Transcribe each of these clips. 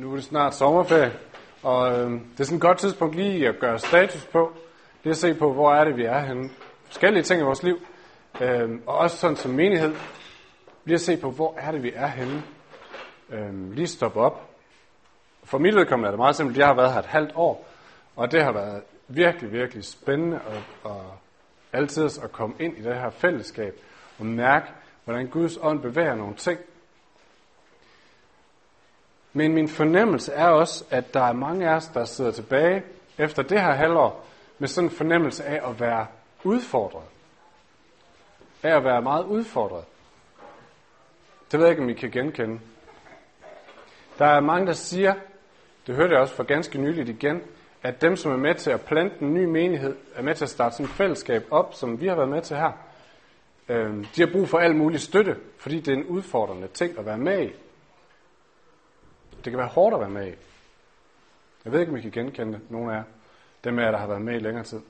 Nu er det snart sommerferie, og øh, det er sådan et godt tidspunkt lige at gøre status på. Det at se på, hvor er det, vi er henne. Forskellige ting i vores liv. Øh, og også sådan som menighed. Lige at se på, hvor er det, vi er henne. Øh, lige stoppe op. For mit vedkommende er det meget simpelt. Jeg har været her et halvt år, og det har været virkelig, virkelig spændende og, og altid at komme ind i det her fællesskab og mærke, hvordan Guds ånd bevæger nogle ting men min fornemmelse er også, at der er mange af os, der sidder tilbage efter det her halvår, med sådan en fornemmelse af at være udfordret. Af at være meget udfordret. Det ved jeg ikke, om I kan genkende. Der er mange, der siger, det hørte jeg også for ganske nyligt igen, at dem, som er med til at plante en ny menighed, er med til at starte sådan et fællesskab op, som vi har været med til her. Øhm, de har brug for al mulig støtte, fordi det er en udfordrende ting at være med i. Det kan være hårdt at være med i. Jeg ved ikke, om I kan genkende nogle af dem af jer, der har været med i længere tid.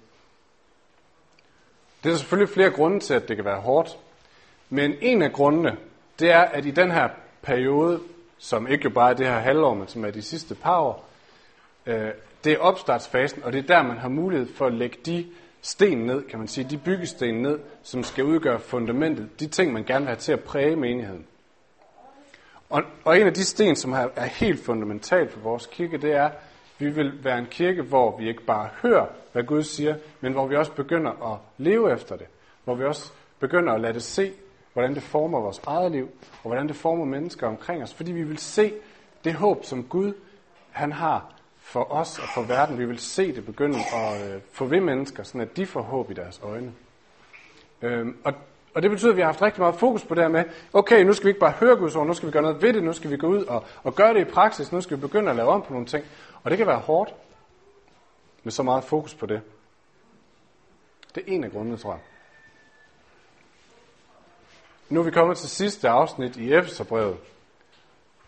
Det er selvfølgelig flere grunde til, at det kan være hårdt. Men en af grundene, det er, at i den her periode, som ikke jo bare er det her halvår, men som er de sidste par år, øh, det er opstartsfasen, og det er der, man har mulighed for at lægge de sten ned, kan man sige, de byggesten ned, som skal udgøre fundamentet, de ting, man gerne vil have til at præge menigheden. Og, og en af de sten, som er, er helt fundamental for vores kirke, det er, at vi vil være en kirke, hvor vi ikke bare hører, hvad Gud siger, men hvor vi også begynder at leve efter det. Hvor vi også begynder at lade det se, hvordan det former vores eget liv, og hvordan det former mennesker omkring os. Fordi vi vil se det håb, som Gud han har for os og for verden. Vi vil se det begynde at øh, få ved mennesker, sådan at de får håb i deres øjne. Øhm, og og det betyder, at vi har haft rigtig meget fokus på det her med, okay, nu skal vi ikke bare høre Guds ord, nu skal vi gøre noget ved det, nu skal vi gå ud og, og gøre det i praksis, nu skal vi begynde at lave om på nogle ting. Og det kan være hårdt med så meget fokus på det. Det er en af grundene, tror jeg. Nu er vi kommet til sidste afsnit i Efeserbrevet.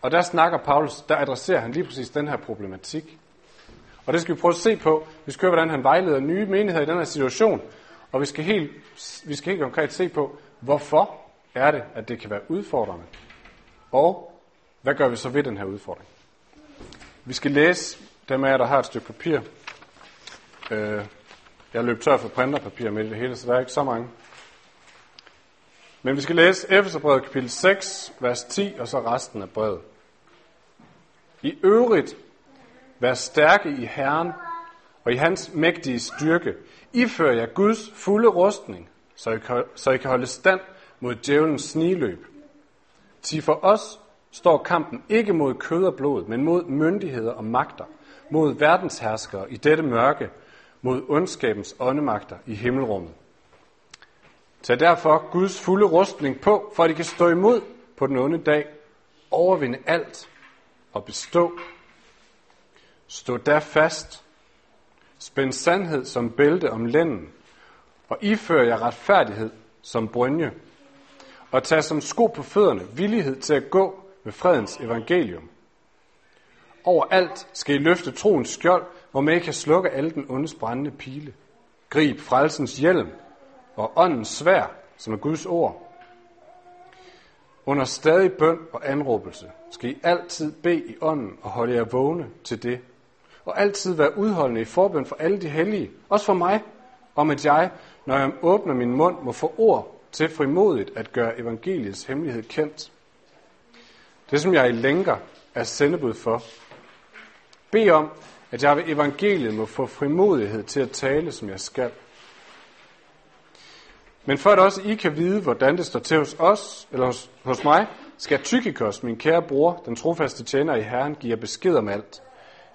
Og der snakker Paulus, der adresserer han lige præcis den her problematik. Og det skal vi prøve at se på. Vi skal høre, hvordan han vejleder nye menigheder i den her situation. Og vi skal helt, vi skal helt konkret se på, hvorfor er det, at det kan være udfordrende. Og hvad gør vi så ved den her udfordring? Vi skal læse dem af jer, der har et stykke papir. Øh, jeg løb tør for printerpapir med det hele, så der er ikke så mange. Men vi skal læse Efeserbrevet kapitel 6, vers 10, og så resten af brevet. I øvrigt, vær stærke i Herren og i hans mægtige styrke. Ifører jeg Guds fulde rustning, så I, kan, så I kan holde stand mod djævelens sniløb. Til for os står kampen ikke mod kød og blod, men mod myndigheder og magter, mod verdensherskere i dette mørke, mod ondskabens åndemagter i himmelrummet. Tag derfor Guds fulde rustning på, for at I kan stå imod på den onde dag, overvinde alt og bestå. Stå der fast, Spænd sandhed som bælte om lænden, og ifør jer retfærdighed som brynje, og tag som sko på fødderne villighed til at gå med fredens evangelium. Overalt skal I løfte troens skjold, hvor man kan slukke alle den ondes brændende pile. Grib frelsens hjelm og åndens svær, som er Guds ord. Under stadig bøn og anråbelse skal I altid bede i ånden og holde jer vågne til det, og altid være udholdende i forbøn for alle de hellige, også for mig, om at jeg, når jeg åbner min mund, må få ord til frimodigt at gøre evangeliets hemmelighed kendt. Det, som jeg i lænker er sendebud for. Bed om, at jeg ved evangeliet må få frimodighed til at tale, som jeg skal. Men for at også I kan vide, hvordan det står til hos os, eller hos, hos mig, skal Tykikos, min kære bror, den trofaste tjener i Herren, give jer besked om alt.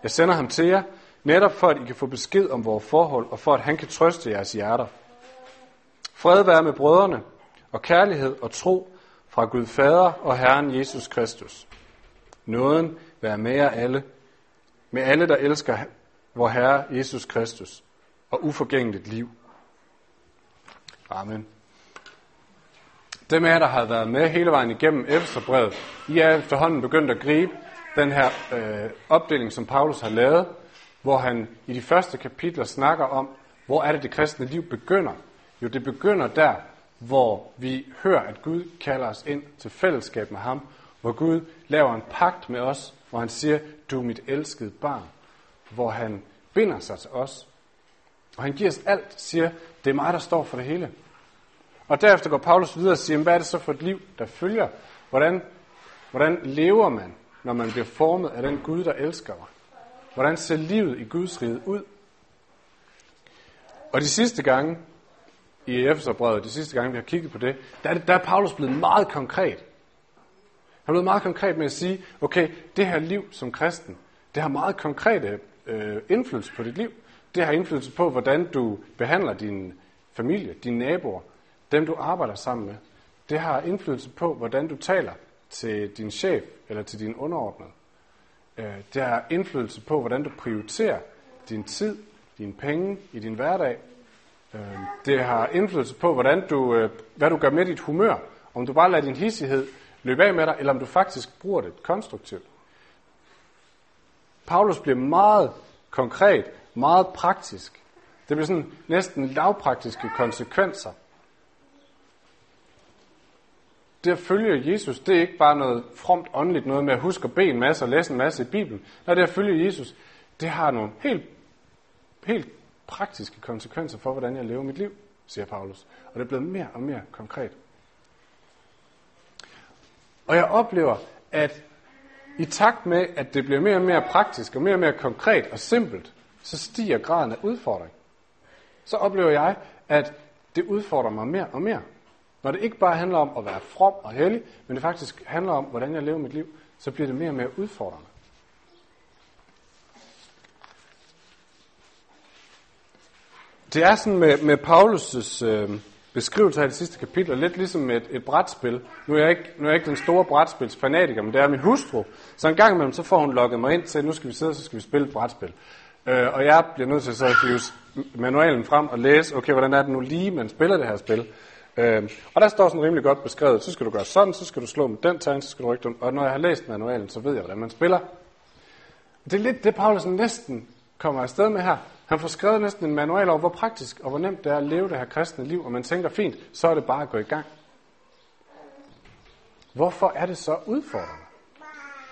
Jeg sender ham til jer, netop for at I kan få besked om vores forhold, og for at han kan trøste jeres hjerter. Fred være med brødrene, og kærlighed og tro fra Gud Fader og Herren Jesus Kristus. Nåden være med jer alle, med alle, der elsker vor Herre Jesus Kristus, og uforgængeligt liv. Amen. Dem af jer, der har været med hele vejen igennem Efterbrevet, I er efterhånden begyndt at gribe den her øh, opdeling, som Paulus har lavet, hvor han i de første kapitler snakker om, hvor er det det kristne liv begynder. Jo, det begynder der, hvor vi hører, at Gud kalder os ind til fællesskab med ham, hvor Gud laver en pagt med os, hvor han siger, du er mit elskede barn, hvor han binder sig til os. Og han giver os alt, siger, det er mig, der står for det hele. Og derefter går Paulus videre og siger, hvad er det så for et liv, der følger? Hvordan, hvordan lever man, når man bliver formet af den Gud, der elsker mig? Hvordan ser livet i Guds rige ud? Og de sidste gange i Efeserbrevet, de sidste gange vi har kigget på det, der er, der er Paulus blevet meget konkret. Han er blevet meget konkret med at sige, okay, det her liv som kristen, det har meget konkrete øh, indflydelse på dit liv. Det har indflydelse på, hvordan du behandler din familie, dine naboer, dem du arbejder sammen med. Det har indflydelse på, hvordan du taler til din chef eller til din underordnede. Øh, det har indflydelse på, hvordan du prioriterer din tid, dine penge i din hverdag. Øh, det har indflydelse på, hvordan du, øh, hvad du gør med dit humør. Om du bare lader din hissighed løbe af med dig, eller om du faktisk bruger det konstruktivt. Paulus bliver meget konkret, meget praktisk. Det bliver sådan næsten lavpraktiske konsekvenser. Det at følge Jesus, det er ikke bare noget fromt åndeligt, noget med at huske at bede en masse og læse en masse i Bibelen. Nej, det at følge Jesus, det har nogle helt, helt praktiske konsekvenser for, hvordan jeg lever mit liv, siger Paulus. Og det er blevet mere og mere konkret. Og jeg oplever, at i takt med, at det bliver mere og mere praktisk og mere og mere konkret og simpelt, så stiger graden af udfordring. Så oplever jeg, at det udfordrer mig mere og mere. Når det ikke bare handler om at være from og hellig, men det faktisk handler om, hvordan jeg lever mit liv, så bliver det mere og mere udfordrende. Det er sådan med, med Paulus' øh, beskrivelse af det sidste kapitel, lidt ligesom et, et brætspil. Nu er, jeg ikke, nu er jeg ikke den store brætspilsfanatiker, men det er min hustru. Så en gang imellem, så får hun lukket mig ind til, at nu skal vi sidde, så skal vi spille et brætspil. Øh, og jeg bliver nødt til så at hive manualen frem og læse, okay, hvordan er det nu lige, man spiller det her spil. Øh, og der står sådan rimelig godt beskrevet, så skal du gøre sådan, så skal du slå med den tegn, så skal du rykke den. Og når jeg har læst manualen, så ved jeg, hvordan man spiller. Det er lidt det, Paulus næsten kommer afsted med her. Han får skrevet næsten en manual over, hvor praktisk og hvor nemt det er at leve det her kristne liv, og man tænker, fint, så er det bare at gå i gang. Hvorfor er det så udfordrende?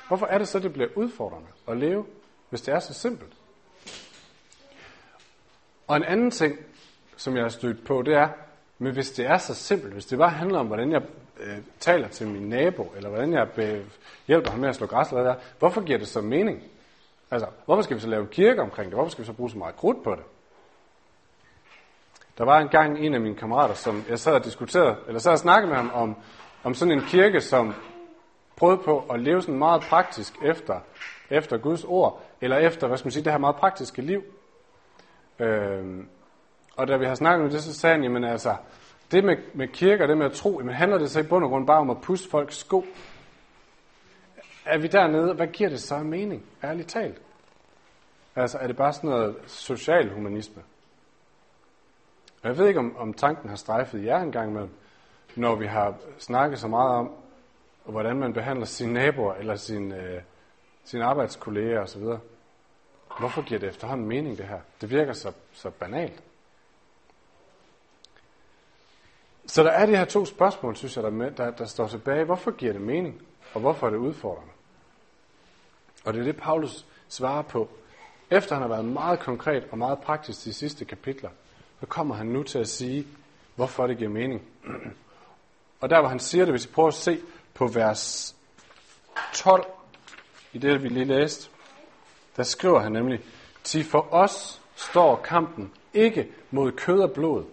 Hvorfor er det så, det bliver udfordrende at leve, hvis det er så simpelt? Og en anden ting, som jeg har stødt på, det er, men hvis det er så simpelt, hvis det bare handler om, hvordan jeg øh, taler til min nabo, eller hvordan jeg øh, hjælper ham med at slå græs, eller hvad der, hvorfor giver det så mening? Altså, hvorfor skal vi så lave kirke omkring det? Hvorfor skal vi så bruge så meget krudt på det? Der var engang en af mine kammerater, som jeg sad og diskuterede, eller sad og snakkede med ham om, om sådan en kirke, som prøvede på at leve sådan meget praktisk efter, efter Guds ord, eller efter, hvad skal man sige, det her meget praktiske liv. Øh, og da vi har snakket om det, så sagde han, jamen altså, det med, med kirker, det med at tro, jamen handler det så i bund og grund bare om at pusse folks sko? Er vi dernede, hvad giver det så mening, ærligt talt? Altså, er det bare sådan noget social humanisme? Og jeg ved ikke, om, om tanken har strejfet jer en gang imellem, når vi har snakket så meget om, hvordan man behandler sine naboer, eller sine, øh, sine arbejdskolleger osv. Hvorfor giver det efterhånden mening, det her? Det virker så, så banalt. Så der er de her to spørgsmål, synes jeg, der, med, der, der står tilbage. Hvorfor giver det mening, og hvorfor er det udfordrende? Og det er det, Paulus svarer på. Efter han har været meget konkret og meget praktisk de sidste kapitler, så kommer han nu til at sige, hvorfor det giver mening. Og der, hvor han siger det, hvis I prøver at se på vers 12, i det, vi lige læste, der skriver han nemlig, til for os står kampen ikke mod kød og blod,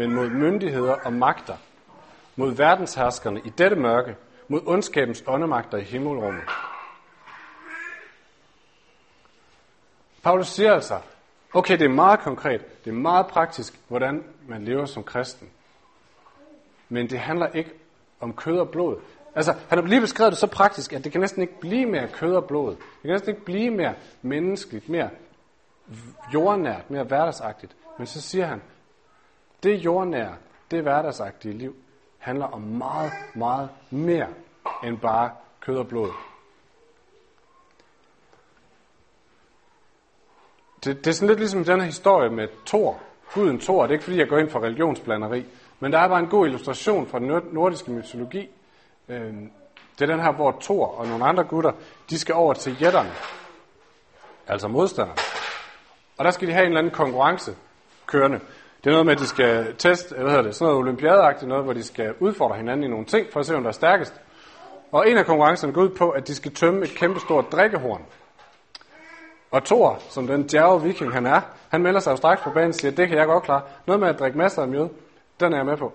men mod myndigheder og magter, mod verdensherskerne i dette mørke, mod ondskabens åndemagter i himmelrummet. Paulus siger altså, okay, det er meget konkret, det er meget praktisk, hvordan man lever som kristen. Men det handler ikke om kød og blod. Altså, han har lige beskrevet det så praktisk, at det kan næsten ikke blive mere kød og blod. Det kan næsten ikke blive mere menneskeligt, mere jordnært, mere hverdagsagtigt. Men så siger han, det jordnære, det hverdagsagtige liv, handler om meget, meget mere end bare kød og blod. Det, det er sådan lidt ligesom den her historie med Thor, guden Thor. Det er ikke fordi, jeg går ind for religionsblanderi, men der er bare en god illustration fra den nordiske mytologi. Øhm, det er den her, hvor Thor og nogle andre gutter, de skal over til jætterne. Altså modstanderne. Og der skal de have en eller anden konkurrence kørende. Det er noget med, at de skal teste, eller hvad hedder det, sådan noget olympiadeagtigt noget, hvor de skal udfordre hinanden i nogle ting, for at se, om der er stærkest. Og en af konkurrencerne går ud på, at de skal tømme et kæmpestort drikkehorn. Og Thor, som den djerve viking han er, han melder sig jo straks på banen og siger, det kan jeg godt klare. Noget med at drikke masser af mjød, den er jeg med på.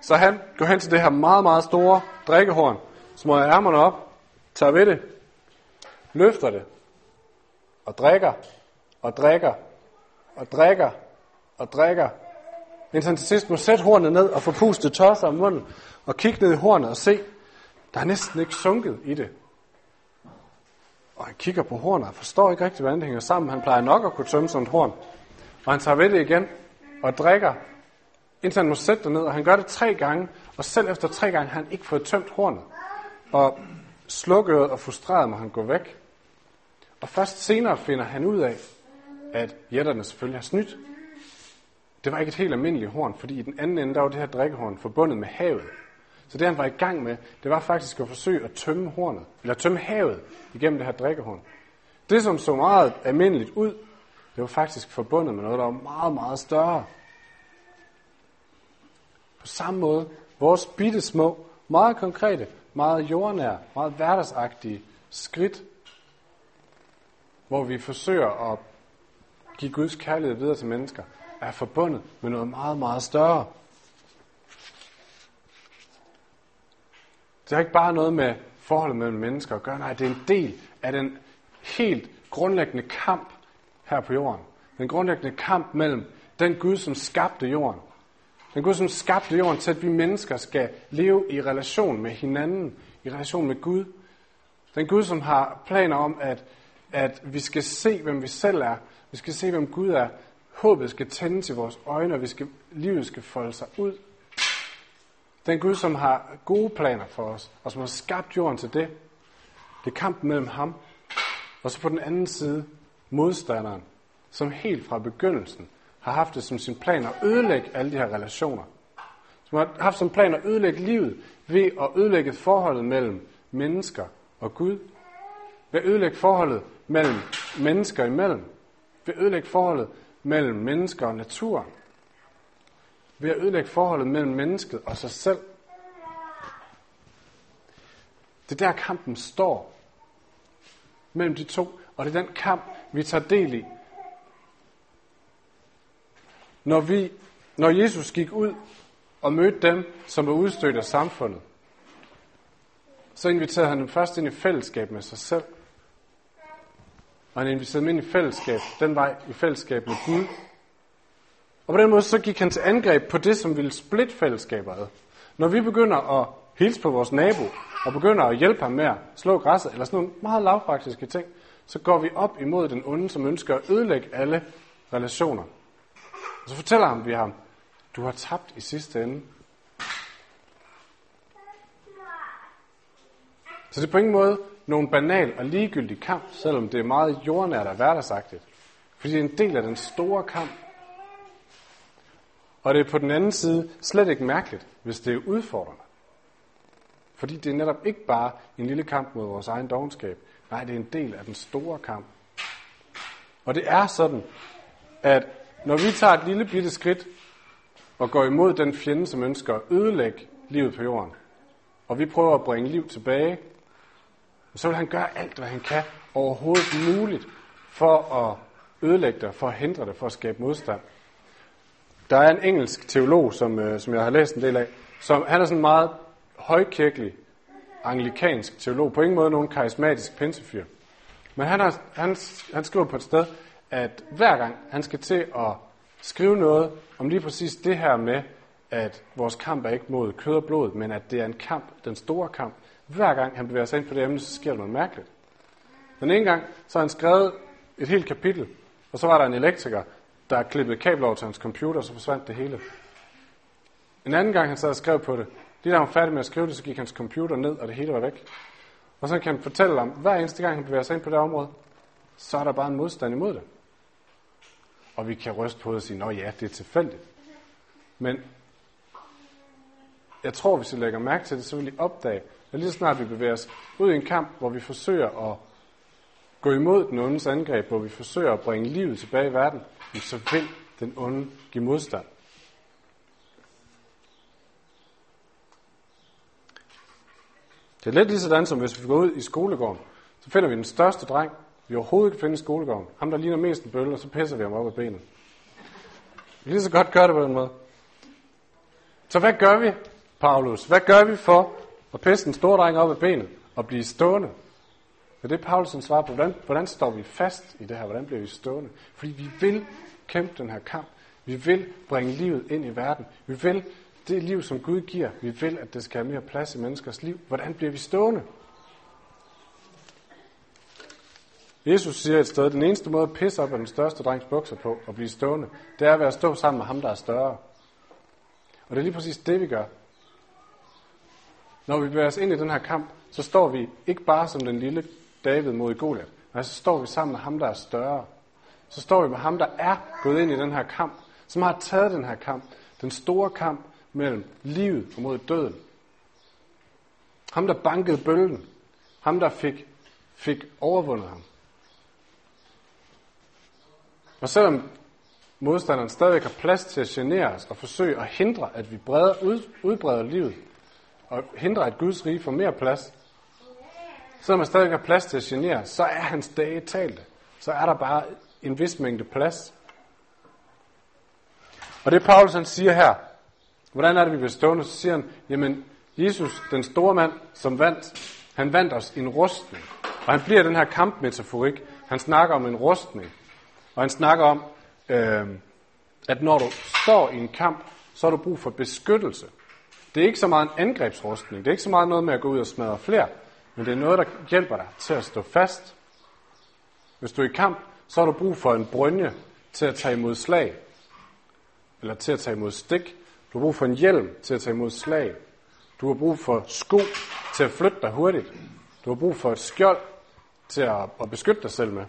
Så han går hen til det her meget, meget store drikkehorn, smøger ærmerne op, tager ved det, løfter det, og drikker, og drikker, og drikker, og drikker, indtil han til sidst må sætte hornet ned og få pustet tosser om munden, og kigge ned i hornet og se, der er næsten ikke sunket i det. Og han kigger på hornet og forstår ikke rigtigt, hvordan det hænger sammen. Han plejer nok at kunne tømme sådan et horn. Og han tager ved det igen og drikker, indtil han må sætte det ned. Og han gør det tre gange, og selv efter tre gange har han ikke fået tømt hornet. Og slukket og frustreret må han gå væk. Og først senere finder han ud af, at jætterne selvfølgelig har snydt. Det var ikke et helt almindeligt horn, fordi i den anden ende, der var det her drikkehorn forbundet med havet. Så det han var i gang med, det var faktisk at forsøge at tømme hornet, eller tømme havet igennem det her drikkehorn. Det, som så meget almindeligt ud, det var faktisk forbundet med noget, der var meget, meget større. På samme måde, vores bitte små, meget konkrete, meget jordnære, meget hverdagsagtige skridt, hvor vi forsøger at give Guds kærlighed videre til mennesker, er forbundet med noget meget, meget større. Det har ikke bare noget med forholdet mellem mennesker at gøre, nej, det er en del af den helt grundlæggende kamp her på jorden. Den grundlæggende kamp mellem den Gud, som skabte jorden. Den Gud, som skabte jorden til, at vi mennesker skal leve i relation med hinanden, i relation med Gud. Den Gud, som har planer om, at, at vi skal se, hvem vi selv er. Vi skal se, hvem Gud er. Håbet skal tænde til vores øjne, og vi skal, livet skal folde sig ud. Den Gud, som har gode planer for os, og som har skabt jorden til det. Det er kampen mellem ham, og så på den anden side modstanderen, som helt fra begyndelsen har haft det som sin plan at ødelægge alle de her relationer. Som har haft som plan at ødelægge livet ved at ødelægge forholdet mellem mennesker og Gud. Ved at ødelægge forholdet mellem mennesker imellem. Ved at ødelægge forholdet mellem mennesker og natur, ved at ødelægge forholdet mellem mennesket og sig selv. Det er der kampen står mellem de to, og det er den kamp, vi tager del i. Når, vi, når Jesus gik ud og mødte dem, som var udstødt af samfundet, så inviterede han dem først ind i fællesskab med sig selv. Og han inviterede dem ind i fællesskab, den vej i fællesskab med Gud, og på den måde så gik han til angreb på det, som ville splitte fællesskaber ad. Når vi begynder at hilse på vores nabo, og begynder at hjælpe ham med at slå græsset, eller sådan nogle meget lavpraktiske ting, så går vi op imod den onde, som ønsker at ødelægge alle relationer. Og så fortæller ham vi ham, du har tabt i sidste ende. Så det er på ingen måde nogen banal og ligegyldig kamp, selvom det er meget jordnært og hverdagsagtigt. Fordi det er en del af den store kamp, og det er på den anden side slet ikke mærkeligt, hvis det er udfordrende. Fordi det er netop ikke bare en lille kamp mod vores egen dogenskab. Nej, det er en del af den store kamp. Og det er sådan, at når vi tager et lille bitte skridt og går imod den fjende, som ønsker at ødelægge livet på jorden, og vi prøver at bringe liv tilbage, så vil han gøre alt, hvad han kan overhovedet muligt for at ødelægge det, for at hindre det, for at skabe modstand. Der er en engelsk teolog, som, øh, som jeg har læst en del af, som han er sådan en meget højkirkelig, anglikansk teolog. På ingen måde nogen karismatisk pinsefyr. Men han, har, han, han skriver på et sted, at hver gang han skal til at skrive noget om lige præcis det her med, at vores kamp er ikke mod kød og blod, men at det er en kamp, den store kamp. Hver gang han bevæger sig ind på det emne, så sker der noget mærkeligt. Den ene gang, så har han skrevet et helt kapitel, og så var der en elektriker, der klippede kabler over til hans computer, og så forsvandt det hele. En anden gang, han sad og skrev på det, lige da han var færdig med at skrive det, så gik hans computer ned, og det hele var væk. Og så kan han fortælle om, hver eneste gang han bevæger sig ind på det område, så er der bare en modstand imod det. Og vi kan ryste på det og sige, at ja, det er tilfældigt. Men jeg tror, hvis I lægger mærke til det, så vil I opdage, at lige så snart vi bevæger os ud i en kamp, hvor vi forsøger at gå imod den ondes angreb, hvor vi forsøger at bringe livet tilbage i verden, så vil den onde give modstand. Det er lidt lige sådan, som hvis vi går ud i skolegården, så finder vi den største dreng, vi overhovedet kan finde i skolegården. Ham, der ligner mest en bølle, og så pisser vi ham op af benet. Vi kan lige så godt gøre det på den måde. Så hvad gør vi, Paulus? Hvad gør vi for og pisse en stor dreng op af benet og blive stående? Det er det, Paulus på. Hvordan, hvordan står vi fast i det her? Hvordan bliver vi stående? Fordi vi vil kæmpe den her kamp. Vi vil bringe livet ind i verden. Vi vil det liv, som Gud giver. Vi vil, at det skal have mere plads i menneskers liv. Hvordan bliver vi stående? Jesus siger et sted, at den eneste måde at pisse op af den største drengs bukser på og blive stående, det er ved at stå sammen med ham, der er større. Og det er lige præcis det, vi gør. Når vi bevæger os ind i den her kamp, så står vi ikke bare som den lille David mod Goliat, men så står vi sammen med ham, der er større. Så står vi med ham, der er gået ind i den her kamp, som har taget den her kamp, den store kamp mellem livet og mod døden. Ham, der bankede bølgen. Ham, der fik, fik overvundet ham. Og selvom modstanderen stadig har plads til at genere os og forsøge at hindre, at vi breder, ud, udbreder livet, og hindre, at Guds rige får mere plads, selvom man stadig har plads til at genere, så er hans dage talte. Så er der bare en vis mængde plads. Og det Paulus han siger her, hvordan er det, vi bliver stående? Så siger han, jamen, Jesus, den store mand, som vandt, han vandt os en rustning. Og han bliver den her kampmetaforik. Han snakker om en rustning. Og han snakker om, øh, at når du står i en kamp, så har du brug for beskyttelse. Det er ikke så meget en angrebsrustning. Det er ikke så meget noget med at gå ud og smadre flere. Men det er noget, der hjælper dig til at stå fast. Hvis du er i kamp, så har du brug for en brynje til at tage imod slag. Eller til at tage imod stik. Du har brug for en hjelm til at tage imod slag. Du har brug for sko til at flytte dig hurtigt. Du har brug for et skjold til at, at beskytte dig selv med.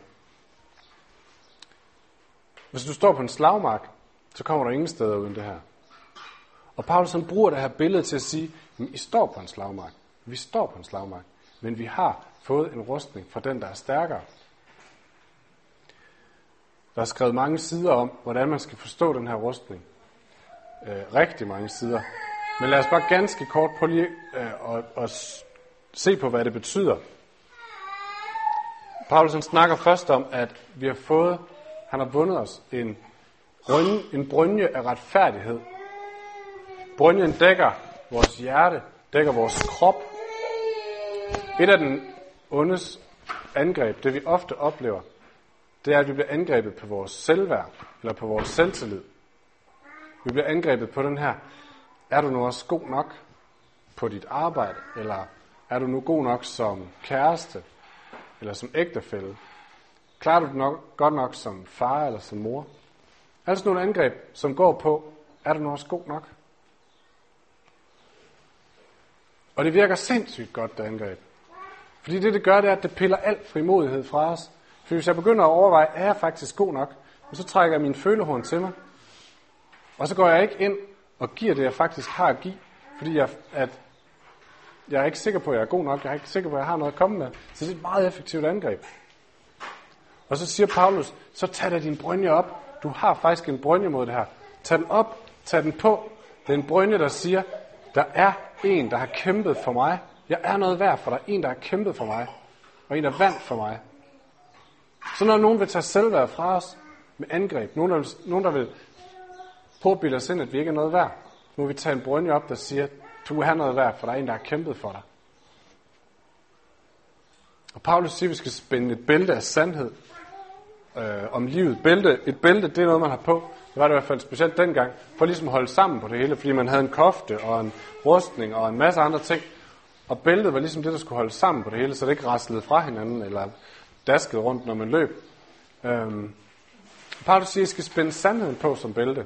Hvis du står på en slagmark, så kommer du ingen steder uden det her. Og Paulus han bruger det her billede til at sige, at I står på en slagmark. Vi står på en slagmark, men vi har fået en rustning fra den, der er stærkere. Der er skrevet mange sider om, hvordan man skal forstå den her rustning. Øh, rigtig mange sider. Men lad os bare ganske kort på lige øh, og, og se på, hvad det betyder. Paulus han snakker først om, at vi har fået han har vundet os en, brynje, en brynje af retfærdighed. Brynjen dækker vores hjerte, dækker vores krop. Et af den ondes angreb, det vi ofte oplever, det er, at vi bliver angrebet på vores selvværd, eller på vores selvtillid. Vi bliver angrebet på den her, er du nu også god nok på dit arbejde, eller er du nu god nok som kæreste, eller som ægtefælle, Klarer du det nok, godt nok som far eller som mor? Er der nogle angreb, som går på, er du nu også god nok? Og det virker sindssygt godt, det angreb. Fordi det, det gør, det er, at det piller alt frimodighed fra os. For hvis jeg begynder at overveje, er jeg faktisk god nok? Og så trækker jeg min følehorn til mig. Og så går jeg ikke ind og giver det, jeg faktisk har at give. Fordi jeg, at jeg er ikke sikker på, at jeg er god nok. Jeg er ikke sikker på, at jeg har noget at komme med. Så det er et meget effektivt angreb. Og så siger Paulus, så tag da din brynje op. Du har faktisk en brynje mod det her. Tag den op, tag den på. Det er en brynje, der siger, der er en, der har kæmpet for mig. Jeg er noget værd for dig. En, der har kæmpet for mig. Og en, der vandt for mig. Så når nogen vil tage selvværd fra os med angreb, nogen der vil, nogen, der vil påbilde os ind, at vi ikke er noget værd, må vi tage en brønje op, der siger, du er noget værd, for der er en, der har kæmpet for dig. Og Paulus siger, at vi skal spænde et bælte af sandhed øh, om livet. Bælte, et bælte, det er noget, man har på. Det var det i hvert fald specielt dengang, for ligesom at holde sammen på det hele, fordi man havde en kofte og en rustning og en masse andre ting. Og bæltet var ligesom det, der skulle holde sammen på det hele, så det ikke raslede fra hinanden eller daskede rundt, når man løb. Øhm, Paulus siger, at I skal spænde sandheden på som bælte.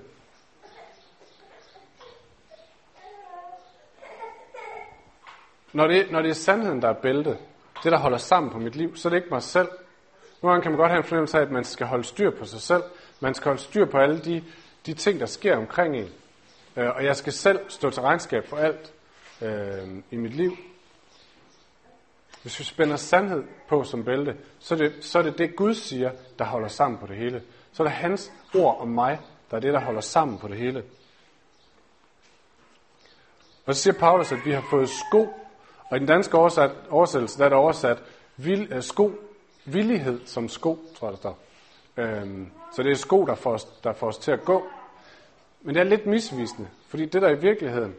Når det, når det er sandheden, der er bæltet, det der holder sammen på mit liv, så er det ikke mig selv, nogle gange kan man godt have en fornemmelse af, at man skal holde styr på sig selv. Man skal holde styr på alle de, de ting, der sker omkring en. Øh, og jeg skal selv stå til regnskab for alt. øh, i mit liv. Hvis vi spænder sandhed på som bælte, så er, det, så er det det, Gud siger, der holder sammen på det hele. Så er det hans ord om mig, der er det, der holder sammen på det hele. Og så siger Paulus, at vi har fået sko, og i den danske oversat, oversættelse, der er der oversat vil, uh, sko, villighed som sko, tror jeg, der står. Øhm, så det er sko, der får, os, der får os til at gå. Men det er lidt misvisende, fordi det der i virkeligheden,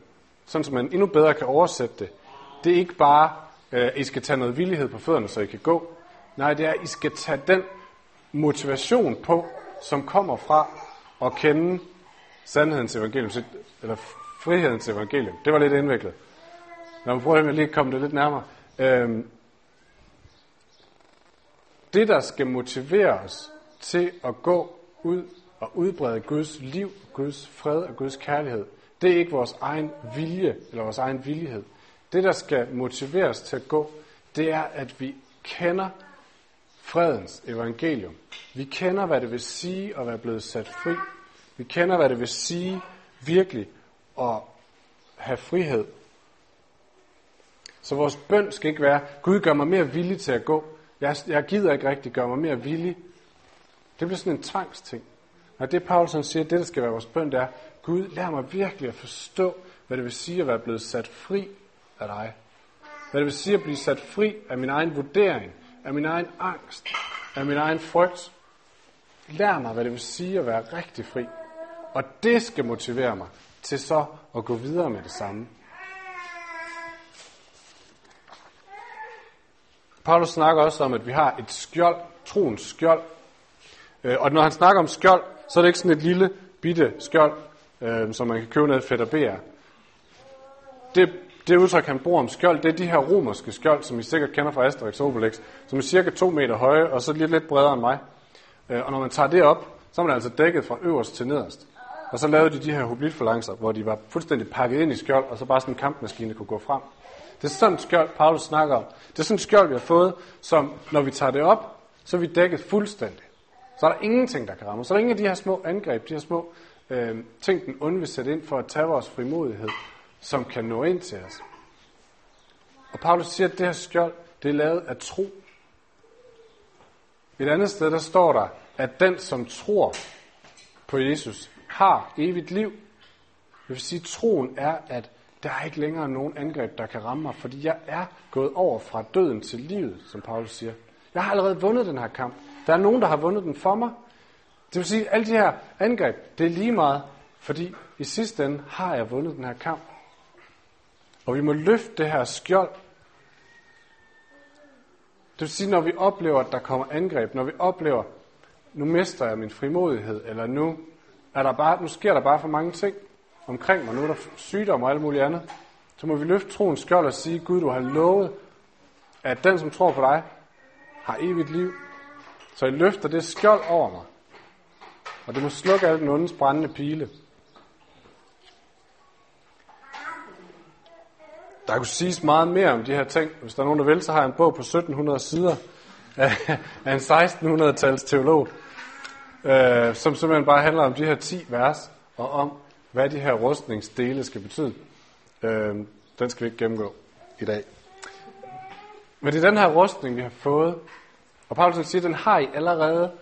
sådan som man endnu bedre kan oversætte det, det er ikke bare, øh, at I skal tage noget villighed på fødderne, så I kan gå. Nej, det er, at I skal tage den motivation på, som kommer fra at kende sandhedens evangelium, eller frihedens evangelium. Det var lidt indviklet. Når man prøver at lige komme det lidt nærmere. Øhm, det, der skal motivere os til at gå ud og udbrede Guds liv, Guds fred og Guds kærlighed, det er ikke vores egen vilje eller vores egen villighed. Det, der skal motivere os til at gå, det er, at vi kender fredens evangelium. Vi kender, hvad det vil sige at være blevet sat fri. Vi kender, hvad det vil sige virkelig at have frihed. Så vores bøn skal ikke være, Gud gør mig mere villig til at gå. Jeg, jeg gider ikke rigtig gøre mig mere villig. Det bliver sådan en tvangsting. Og det Paulus siger, det der skal være vores bøn, det er, Gud, lær mig virkelig at forstå, hvad det vil sige at være blevet sat fri af dig. Hvad det vil sige at blive sat fri af min egen vurdering, af min egen angst, af min egen frygt. Lær mig, hvad det vil sige at være rigtig fri. Og det skal motivere mig til så at gå videre med det samme. Paulus snakker også om, at vi har et skjold, troens skjold. Øh, og når han snakker om skjold, så er det ikke sådan et lille, bitte skjold, øh, som man kan købe ned i Fætter BR. Det, det udtryk, han bruger om skjold, det er de her romerske skjold, som I sikkert kender fra Asterix og Obelix, som er cirka 2 meter høje, og så lidt, lidt bredere end mig. Øh, og når man tager det op, så er man altså dækket fra øverst til nederst. Og så lavede de de her hoplitforlancer, hvor de var fuldstændig pakket ind i skjold, og så bare sådan en kampmaskine kunne gå frem. Det er sådan et skjold, Paulus snakker om. Det er sådan et skjold, vi har fået, som når vi tager det op, så er vi dækket fuldstændig. Så er der ingenting, der kan ramme Så er der ingen af de her små angreb, de her små øh, ting, den onde vil sætte ind for at tage vores frimodighed, som kan nå ind til os. Og Paulus siger, at det her skjold, det er lavet af tro. Et andet sted, der står der, at den, som tror på Jesus, har evigt liv. Det vil sige, at troen er, at der er ikke længere nogen angreb, der kan ramme mig, fordi jeg er gået over fra døden til livet, som Paulus siger. Jeg har allerede vundet den her kamp. Der er nogen, der har vundet den for mig. Det vil sige, at alle de her angreb, det er lige meget, fordi i sidste ende har jeg vundet den her kamp. Og vi må løfte det her skjold. Det vil sige, når vi oplever, at der kommer angreb, når vi oplever, nu mister jeg min frimodighed, eller nu, er der bare, nu sker der bare for mange ting omkring mig, nu er der sygdom og alt muligt andet, så må vi løfte troens skjold og sige, Gud, du har lovet, at den, som tror på dig, har evigt liv. Så I løfter det skjold over mig. Og det må slukke alle den ondes brændende pile. Der kunne siges meget mere om de her ting. Hvis der er nogen, der vil, så har jeg en bog på 1700 sider af, en 1600-tals teolog, øh, som simpelthen bare handler om de her 10 vers, og om, hvad de her rustningsdele skal betyde. Øh, den skal vi ikke gennemgå i dag. Men det er den her rustning, vi har fået. Og Paulus siger, den har I allerede.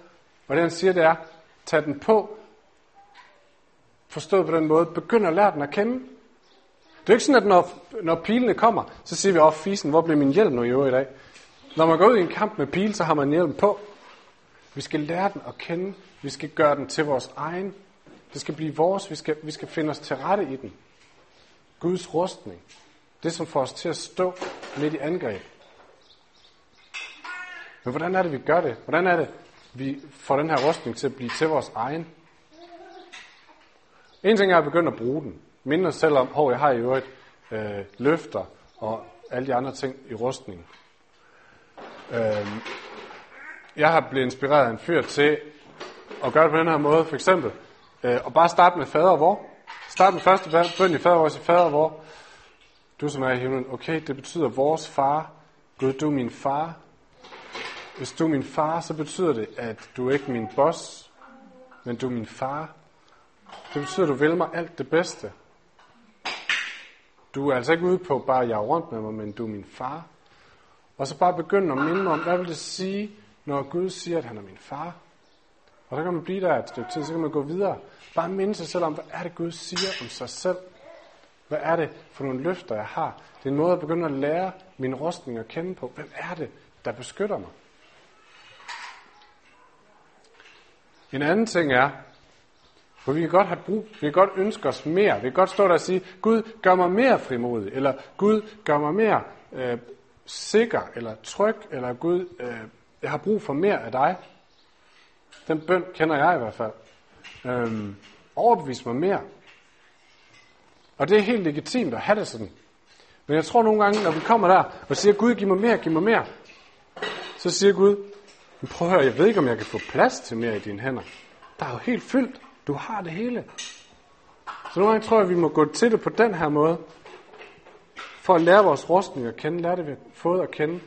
Og det han siger, det er, tag den på. Forstå på den måde. Begynd at lære den at kende. Det er ikke sådan, at når, når pilene kommer, så siger vi, åh, fisen, hvor bliver min hjelm nu i øvrigt i dag? Når man går ud i en kamp med pil, så har man hjelm på. Vi skal lære den at kende. Vi skal gøre den til vores egen. Det skal blive vores. Vi skal, vi skal finde os til rette i den. Guds rustning. Det, som får os til at stå midt i angreb. Men hvordan er det, vi gør det? Hvordan er det, vi får den her rustning til at blive til vores egen? En ting er at begynde at bruge den. Minde os selv om, hvor jeg har i øvrigt øh, løfter og alle de andre ting i rustningen. Øh, jeg har blevet inspireret af en fyr til at gøre det på den her måde. For eksempel, øh, og bare starte med fader vor. Start med første bøn i fader vor, i fader vor. Du som er i himlen, okay, det betyder vores far. Gud, du er min far. Hvis du er min far, så betyder det, at du er ikke min boss, men du er min far. Det betyder, at du vil mig alt det bedste. Du er altså ikke ude på bare at jage rundt med mig, men du er min far. Og så bare begynde at minde mig om, hvad vil det sige, når Gud siger, at han er min far? Og der kan man blive der et stykke tid, så kan man gå videre. Bare minde sig selv om, hvad er det Gud siger om sig selv? Hvad er det for nogle løfter, jeg har? Det er en måde at begynde at lære min rustning at kende på. Hvem er det, der beskytter mig? En anden ting er, for vi kan godt have brug, vi kan godt ønske os mere. Vi kan godt stå der og sige, Gud, gør mig mere frimodig, eller Gud, gør mig mere øh, sikker, eller tryg, eller Gud, øh, jeg har brug for mere af dig. Den bøn kender jeg i hvert fald. Øhm, overbevis mig mere. Og det er helt legitimt at have det sådan. Men jeg tror nogle gange, når vi kommer der og siger, Gud, giv mig mere, giv mig mere, så siger Gud, men prøv at høre, jeg ved ikke, om jeg kan få plads til mere i dine hænder. Der er jo helt fyldt. Du har det hele. Så nogle gange tror jeg, at vi må gå til det på den her måde, for at lære vores rustning at kende, lære det, vi har fået at kende,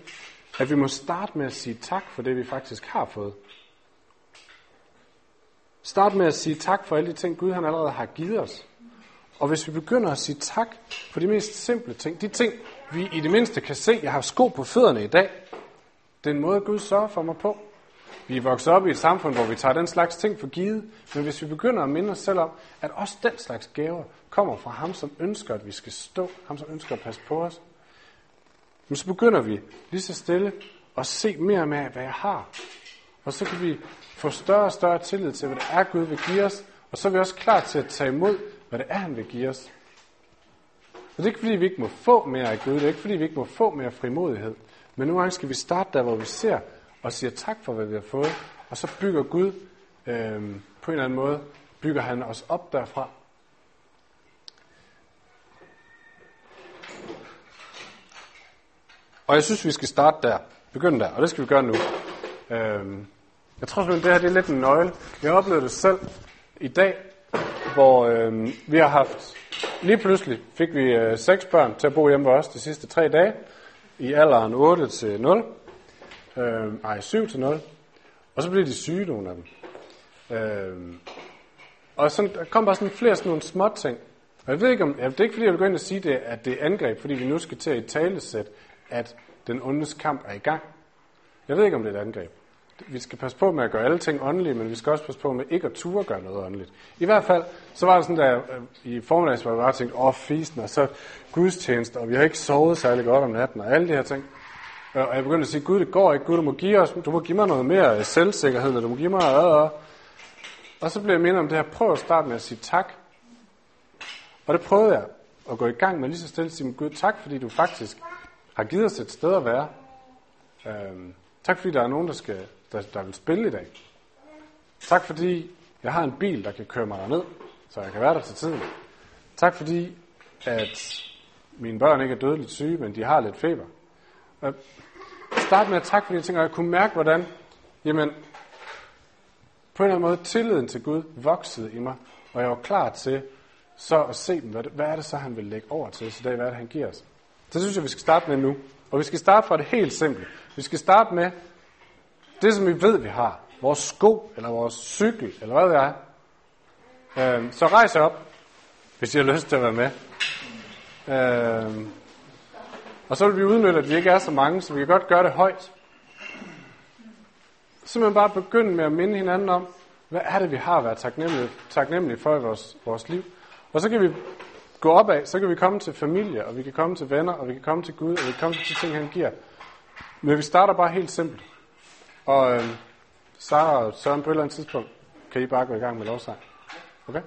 at vi må starte med at sige tak for det, vi faktisk har fået. Start med at sige tak for alle de ting, Gud han allerede har givet os. Og hvis vi begynder at sige tak for de mest simple ting, de ting, vi i det mindste kan se, jeg har sko på fødderne i dag, det er en måde, Gud sørger for mig på. Vi er vokset op i et samfund, hvor vi tager den slags ting for givet, men hvis vi begynder at minde os selv om, at også den slags gaver kommer fra ham, som ønsker, at vi skal stå, ham, som ønsker at passe på os, men så begynder vi lige så stille at se mere med, hvad jeg har. Og så kan vi få større og større tillid til, hvad det er, Gud vil give os, og så er vi også klar til at tage imod, hvad det er, han vil give os. Og det er ikke, fordi vi ikke må få mere af Gud, det er ikke, fordi vi ikke må få mere frimodighed, men nogle gange skal vi starte der, hvor vi ser og siger tak for, hvad vi har fået, og så bygger Gud øh, på en eller anden måde, bygger han os op derfra. Og jeg synes, vi skal starte der. Begynde der, og det skal vi gøre nu. Øh, jeg tror simpelthen, det her det er lidt en nøgle. Jeg oplevede det selv i dag, hvor øh, vi har haft, lige pludselig fik vi øh, seks børn til at bo hjemme hos os de sidste tre dage, i alderen 8 til 0, øh, ej 7 til 0, og så blev de syge, nogle af dem. Øh, og sådan, der kom bare sådan flere sådan nogle små ting. Og jeg ved ikke om, det er ikke fordi, jeg vil gå ind og sige det, at det er angreb, fordi vi nu skal til at i talesæt, at den ondes kamp er i gang. Jeg ved ikke, om det er et angreb. Vi skal passe på med at gøre alle ting åndelige, men vi skal også passe på med ikke at ture gøre noget åndeligt. I hvert fald, så var det sådan, der øh, i formiddags, hvor jeg bare tænkte, åh, oh, fisen, og så gudstjeneste, og vi har ikke sovet særlig godt om natten, og alle de her ting. Øh, og jeg begyndte at sige, Gud, det går ikke. Gud, du må give, os, du må give mig noget mere selvsikkerhed, eller du må give mig noget. Og så blev jeg mindet om det her, prøv at starte med at sige tak. Og det prøvede jeg at gå i gang med lige så stille at sige, Gud, tak, fordi du faktisk har givet os et sted at være. Øhm, tak fordi der er nogen, der, skal, der, der vil spille i dag. Tak fordi jeg har en bil, der kan køre mig derned, så jeg kan være der til tiden. Tak fordi, at mine børn ikke er dødeligt syge, men de har lidt feber. Og start med at takke for de ting, og jeg kunne mærke, hvordan, jamen, på en eller anden måde, tilliden til Gud voksede i mig, og jeg var klar til så at se dem, hvad, hvad er det så, han vil lægge over til os i dag, hvad er det, han giver os. Så synes jeg, vi skal starte med nu. Og vi skal starte fra det helt simple. Vi skal starte med det, som vi ved, vi har. Vores sko, eller vores cykel, eller hvad det er. Øhm, så rejs op, hvis I har lyst til at være med. Øhm, og så vil vi udnytte, at vi ikke er så mange, så vi kan godt gøre det højt. Simpelthen bare begynde med at minde hinanden om, hvad er det, vi har været taknemmelige, taknemmelige for i vores, vores liv. Og så kan vi gå opad, så kan vi komme til familie, og vi kan komme til venner, og vi kan komme til Gud, og vi kan komme til de ting, han giver. Men vi starter bare helt simpelt. Og øh, Sara og Søren på et eller andet tidspunkt, kan I bare gå i gang med lovsang. Okay?